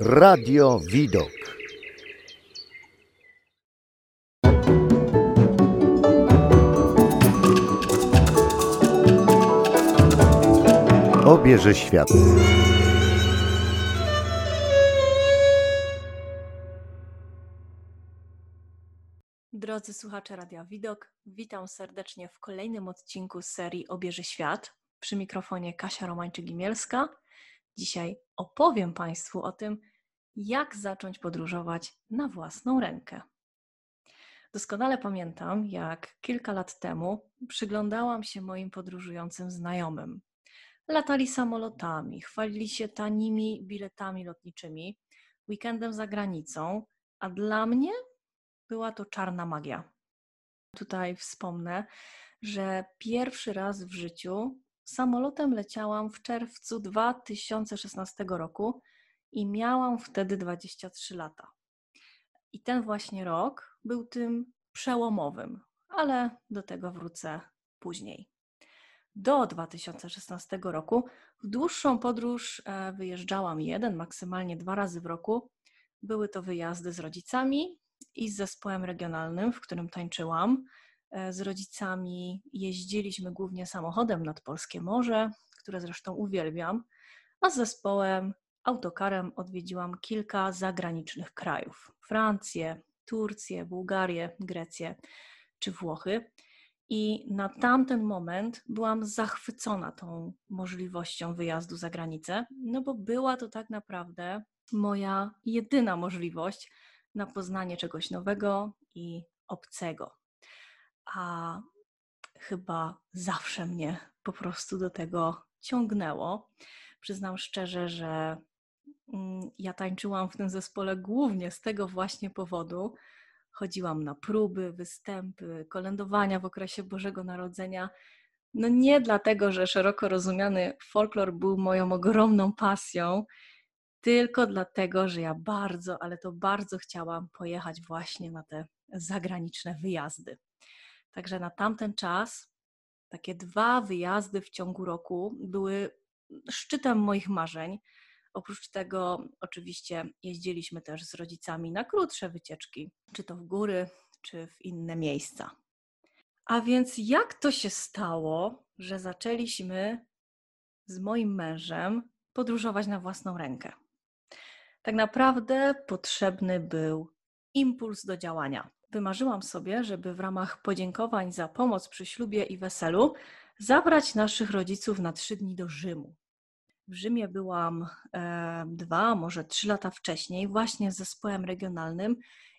Radio Widok. Obierze świat. Drodzy słuchacze Radia Widok, witam serdecznie w kolejnym odcinku serii Obierze Świat. Przy mikrofonie Kasia Romańczyk-Gimielska. Dzisiaj opowiem Państwu o tym, jak zacząć podróżować na własną rękę. Doskonale pamiętam, jak kilka lat temu przyglądałam się moim podróżującym znajomym. Latali samolotami, chwalili się tanimi biletami lotniczymi, weekendem za granicą, a dla mnie była to czarna magia. Tutaj wspomnę, że pierwszy raz w życiu samolotem leciałam w czerwcu 2016 roku i miałam wtedy 23 lata. I ten właśnie rok był tym przełomowym, ale do tego wrócę później. Do 2016 roku w dłuższą podróż e, wyjeżdżałam jeden, maksymalnie dwa razy w roku. Były to wyjazdy z rodzicami i z zespołem regionalnym, w którym tańczyłam. E, z rodzicami jeździliśmy głównie samochodem nad Polskie Morze, które zresztą uwielbiam, a z zespołem autokarem odwiedziłam kilka zagranicznych krajów: Francję, Turcję, Bułgarię, Grecję czy Włochy. I na tamten moment byłam zachwycona tą możliwością wyjazdu za granicę, no bo była to tak naprawdę moja jedyna możliwość na poznanie czegoś nowego i obcego. A chyba zawsze mnie po prostu do tego ciągnęło. Przyznam szczerze, że mm, ja tańczyłam w tym zespole głównie z tego właśnie powodu. Chodziłam na próby, występy, kolędowania w okresie Bożego Narodzenia. No nie dlatego, że szeroko rozumiany folklor był moją ogromną pasją, tylko dlatego, że ja bardzo, ale to bardzo chciałam pojechać właśnie na te zagraniczne wyjazdy. Także na tamten czas takie dwa wyjazdy w ciągu roku były szczytem moich marzeń. Oprócz tego, oczywiście, jeździliśmy też z rodzicami na krótsze wycieczki, czy to w góry, czy w inne miejsca. A więc, jak to się stało, że zaczęliśmy z moim mężem podróżować na własną rękę? Tak naprawdę potrzebny był impuls do działania. Wymarzyłam sobie, żeby w ramach podziękowań za pomoc przy ślubie i weselu zabrać naszych rodziców na trzy dni do Rzymu. W Rzymie byłam e, dwa, może trzy lata wcześniej, właśnie z zespołem regionalnym,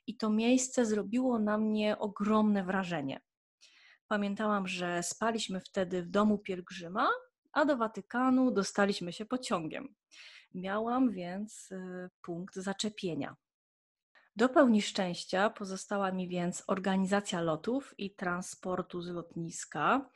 i to miejsce zrobiło na mnie ogromne wrażenie. Pamiętałam, że spaliśmy wtedy w domu pielgrzyma, a do Watykanu dostaliśmy się pociągiem. Miałam więc e, punkt zaczepienia. Do pełni szczęścia pozostała mi więc organizacja lotów i transportu z lotniska,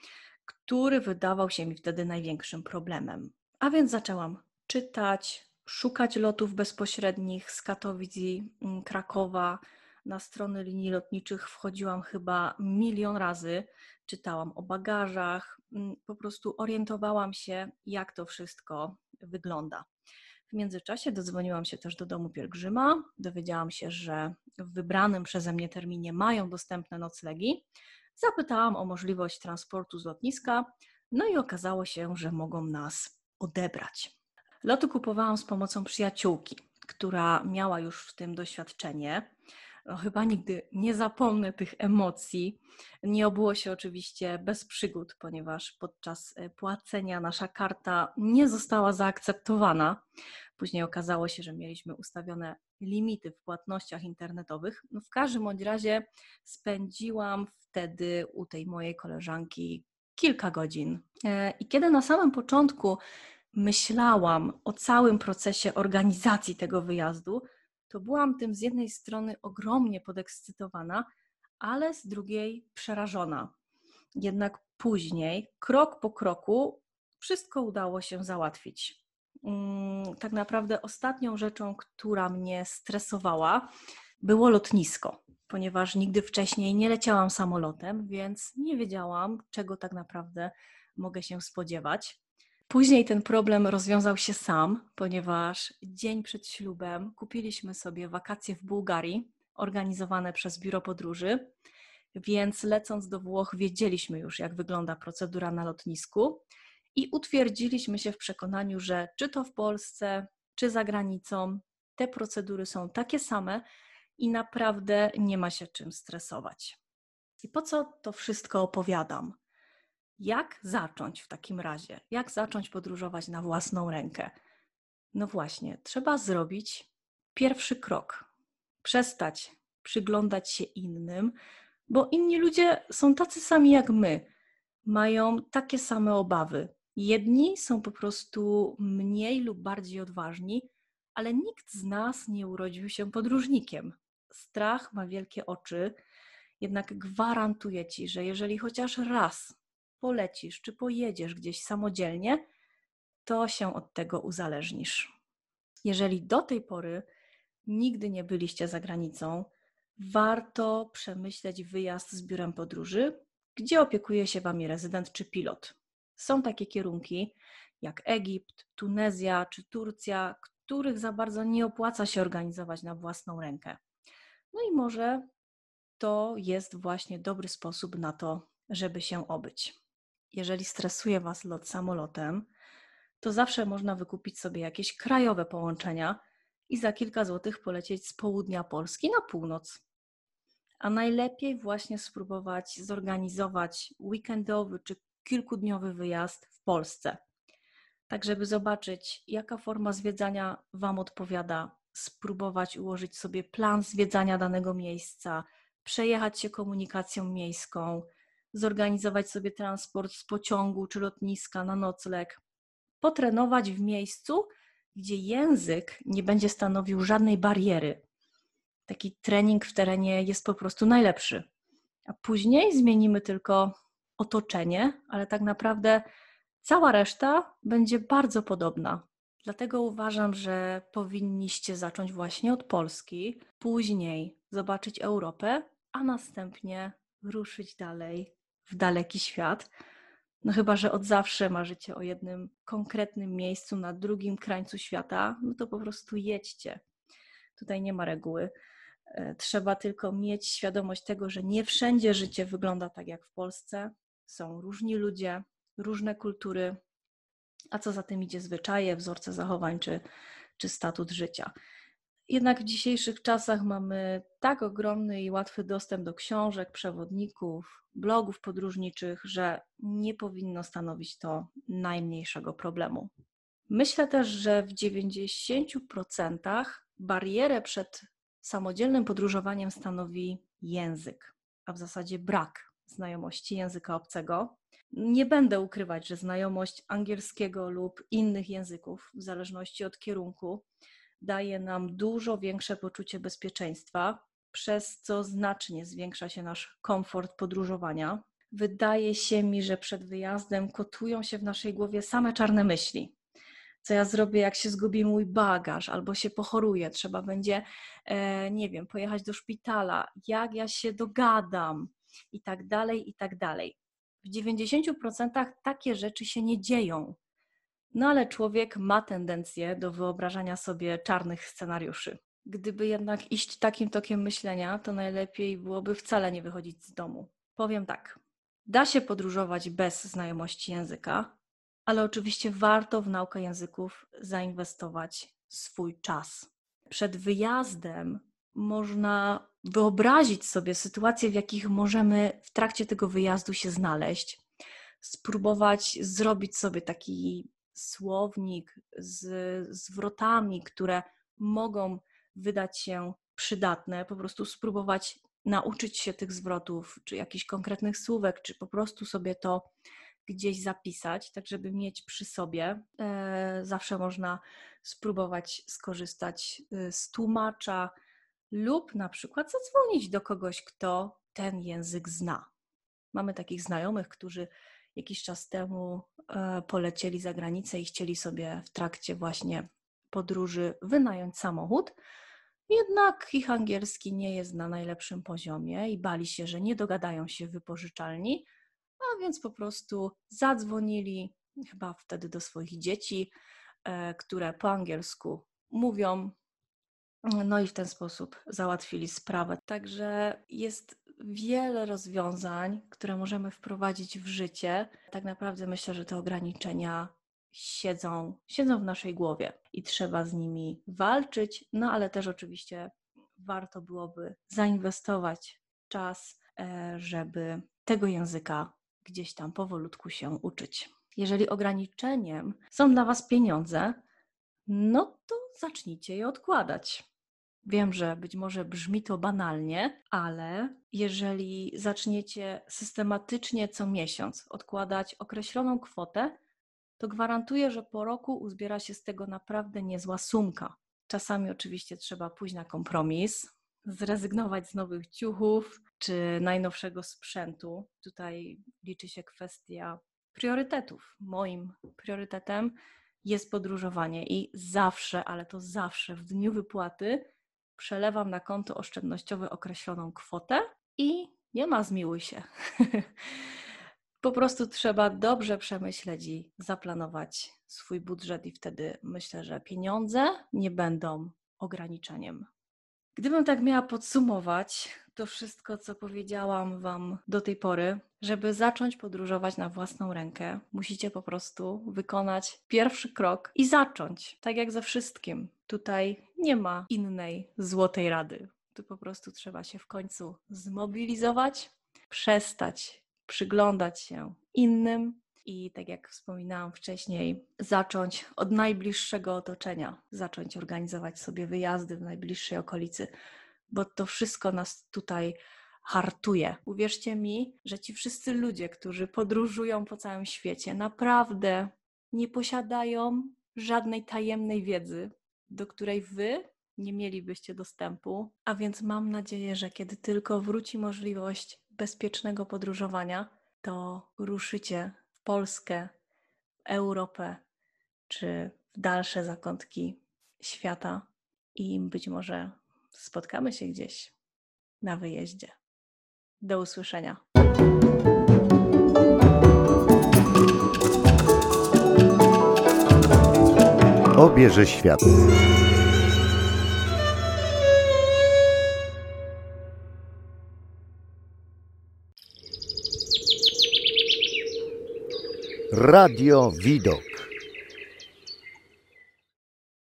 który wydawał się mi wtedy największym problemem. A więc zaczęłam czytać, szukać lotów bezpośrednich z Katowic i mm, Krakowa. Na strony linii lotniczych wchodziłam chyba milion razy, czytałam o bagażach, mm, po prostu orientowałam się, jak to wszystko wygląda. W międzyczasie dodzwoniłam się też do domu pielgrzyma. Dowiedziałam się, że w wybranym przeze mnie terminie mają dostępne noclegi. Zapytałam o możliwość transportu z lotniska, no i okazało się, że mogą nas odebrać. Loty kupowałam z pomocą przyjaciółki, która miała już w tym doświadczenie. No, chyba nigdy nie zapomnę tych emocji. Nie obyło się oczywiście bez przygód, ponieważ podczas e, płacenia nasza karta nie została zaakceptowana. Później okazało się, że mieliśmy ustawione limity w płatnościach internetowych. No w każdym bądź razie spędziłam wtedy u tej mojej koleżanki kilka godzin. E, I kiedy na samym początku myślałam o całym procesie organizacji tego wyjazdu, to byłam tym z jednej strony ogromnie podekscytowana, ale z drugiej przerażona. Jednak później, krok po kroku, wszystko udało się załatwić. Mm, tak naprawdę ostatnią rzeczą, która mnie stresowała, było lotnisko, ponieważ nigdy wcześniej nie leciałam samolotem, więc nie wiedziałam, czego tak naprawdę mogę się spodziewać. Później ten problem rozwiązał się sam, ponieważ dzień przed ślubem kupiliśmy sobie wakacje w Bułgarii, organizowane przez biuro podróży, więc lecąc do Włoch, wiedzieliśmy już, jak wygląda procedura na lotnisku i utwierdziliśmy się w przekonaniu, że czy to w Polsce, czy za granicą, te procedury są takie same i naprawdę nie ma się czym stresować. I po co to wszystko opowiadam? Jak zacząć w takim razie? Jak zacząć podróżować na własną rękę? No właśnie, trzeba zrobić pierwszy krok. Przestać przyglądać się innym, bo inni ludzie są tacy sami jak my. Mają takie same obawy. Jedni są po prostu mniej lub bardziej odważni, ale nikt z nas nie urodził się podróżnikiem. Strach ma wielkie oczy, jednak gwarantuję ci, że jeżeli chociaż raz polecisz czy pojedziesz gdzieś samodzielnie, to się od tego uzależnisz. Jeżeli do tej pory nigdy nie byliście za granicą, warto przemyśleć wyjazd z biurem podróży, gdzie opiekuje się Wami rezydent czy pilot. Są takie kierunki jak Egipt, Tunezja czy Turcja, których za bardzo nie opłaca się organizować na własną rękę. No i może to jest właśnie dobry sposób na to, żeby się obyć. Jeżeli stresuje Was lot samolotem, to zawsze można wykupić sobie jakieś krajowe połączenia i za kilka złotych polecieć z południa Polski na północ. A najlepiej właśnie spróbować zorganizować weekendowy czy kilkudniowy wyjazd w Polsce. Tak, żeby zobaczyć, jaka forma zwiedzania Wam odpowiada, spróbować ułożyć sobie plan zwiedzania danego miejsca, przejechać się komunikacją miejską, zorganizować sobie transport z pociągu czy lotniska na nocleg, potrenować w miejscu, gdzie język nie będzie stanowił żadnej bariery. Taki trening w terenie jest po prostu najlepszy. A później zmienimy tylko otoczenie, ale tak naprawdę cała reszta będzie bardzo podobna. Dlatego uważam, że powinniście zacząć właśnie od Polski, później zobaczyć Europę, a następnie ruszyć dalej w daleki świat. No chyba, że od zawsze marzycie o jednym konkretnym miejscu na drugim krańcu świata, no to po prostu jedźcie. Tutaj nie ma reguły. E, trzeba tylko mieć świadomość tego, że nie wszędzie życie wygląda tak jak w Polsce. Są różni ludzie, różne kultury, a co za tym idzie zwyczaje, wzorce zachowań czy, czy statut życia. Jednak w dzisiejszych czasach mamy tak ogromny i łatwy dostęp do książek, przewodników, blogów podróżniczych, że nie powinno stanowić to najmniejszego problemu. Myślę też, że w 90% barierę przed samodzielnym podróżowaniem stanowi język, a w zasadzie brak znajomości języka obcego. Nie będę ukrywać, że znajomość angielskiego lub innych języków, w zależności od kierunku, daje nam dużo większe poczucie bezpieczeństwa, przez co znacznie zwiększa się nasz komfort podróżowania. Wydaje się mi, że przed wyjazdem kotują się w naszej głowie same czarne myśli. Co ja zrobię, jak się zgubi mój bagaż albo się pochoruję, trzeba będzie, e, nie wiem, pojechać do szpitala, jak ja się dogadam i tak dalej, i tak dalej. W 90% takie rzeczy się nie dzieją. No ale człowiek ma tendencję do wyobrażania sobie czarnych scenariuszy. Gdyby jednak iść takim tokiem myślenia, to najlepiej byłoby wcale nie wychodzić z domu. Powiem tak: da się podróżować bez znajomości języka, ale oczywiście warto w naukę języków zainwestować swój czas. Przed wyjazdem można wyobrazić sobie sytuacje, w jakich możemy w trakcie tego wyjazdu się znaleźć, spróbować zrobić sobie taki słownik z zwrotami, które mogą wydać się przydatne, po prostu spróbować nauczyć się tych zwrotów, czy jakichś konkretnych słówek, czy po prostu sobie to gdzieś zapisać, tak żeby mieć przy sobie. E, zawsze można spróbować skorzystać e, z tłumacza lub na przykład zadzwonić do kogoś, kto ten język zna. Mamy takich znajomych, którzy jakiś czas temu e, polecieli za granicę i chcieli sobie w trakcie właśnie podróży wynająć samochód. Jednak ich angielski nie jest na najlepszym poziomie i bali się, że nie dogadają się wypożyczalni, a więc po prostu zadzwonili, chyba wtedy do swoich dzieci, e, które po angielsku mówią. No i w ten sposób załatwili sprawę. Także jest wiele rozwiązań, które możemy wprowadzić w życie. Tak naprawdę myślę, że te ograniczenia siedzą, siedzą w naszej głowie i trzeba z nimi walczyć, no ale też oczywiście warto byłoby zainwestować czas, e, żeby tego języka gdzieś tam powolutku się uczyć. Jeżeli ograniczeniem są dla Was pieniądze, no to zacznijcie je odkładać. Wiem, że być może brzmi to banalnie, ale jeżeli zaczniecie systematycznie co miesiąc odkładać określoną kwotę, to gwarantuję, że po roku uzbiera się z tego naprawdę niezła sumka. Czasami oczywiście trzeba pójść na kompromis, zrezygnować z nowych ciuchów czy najnowszego sprzętu. Tutaj liczy się kwestia priorytetów. Moim priorytetem jest podróżowanie i zawsze, ale to zawsze w dniu wypłaty przelewam na konto oszczędnościowe określoną kwotę i nie ma zmiłuj się. po prostu trzeba dobrze przemyśleć i zaplanować swój budżet, i wtedy myślę, że pieniądze nie będą ograniczeniem. Gdybym tak miała podsumować to wszystko, co powiedziałam Wam do tej pory, żeby zacząć podróżować na własną rękę, musicie po prostu wykonać pierwszy krok i zacząć. Tak jak ze wszystkim. Tutaj nie ma innej złotej rady. Tu po prostu trzeba się w końcu zmobilizować, przestać przyglądać się innym i tak jak wspominałam wcześniej, zacząć od najbliższego otoczenia, zacząć organizować sobie wyjazdy w najbliższej okolicy, bo to wszystko nas tutaj hartuje. Uwierzcie mi, że ci wszyscy ludzie, którzy podróżują po całym świecie, naprawdę nie posiadają żadnej tajemnej wiedzy, do której wy nie mielibyście dostępu. A więc mam nadzieję, że kiedy tylko wróci możliwość bezpiecznego podróżowania, to ruszycie w Polskę, Europę czy w dalsze zakątki świata i być może spotkamy się gdzieś na wyjeździe. Do usłyszenia. Obierze świat. Radio Widok.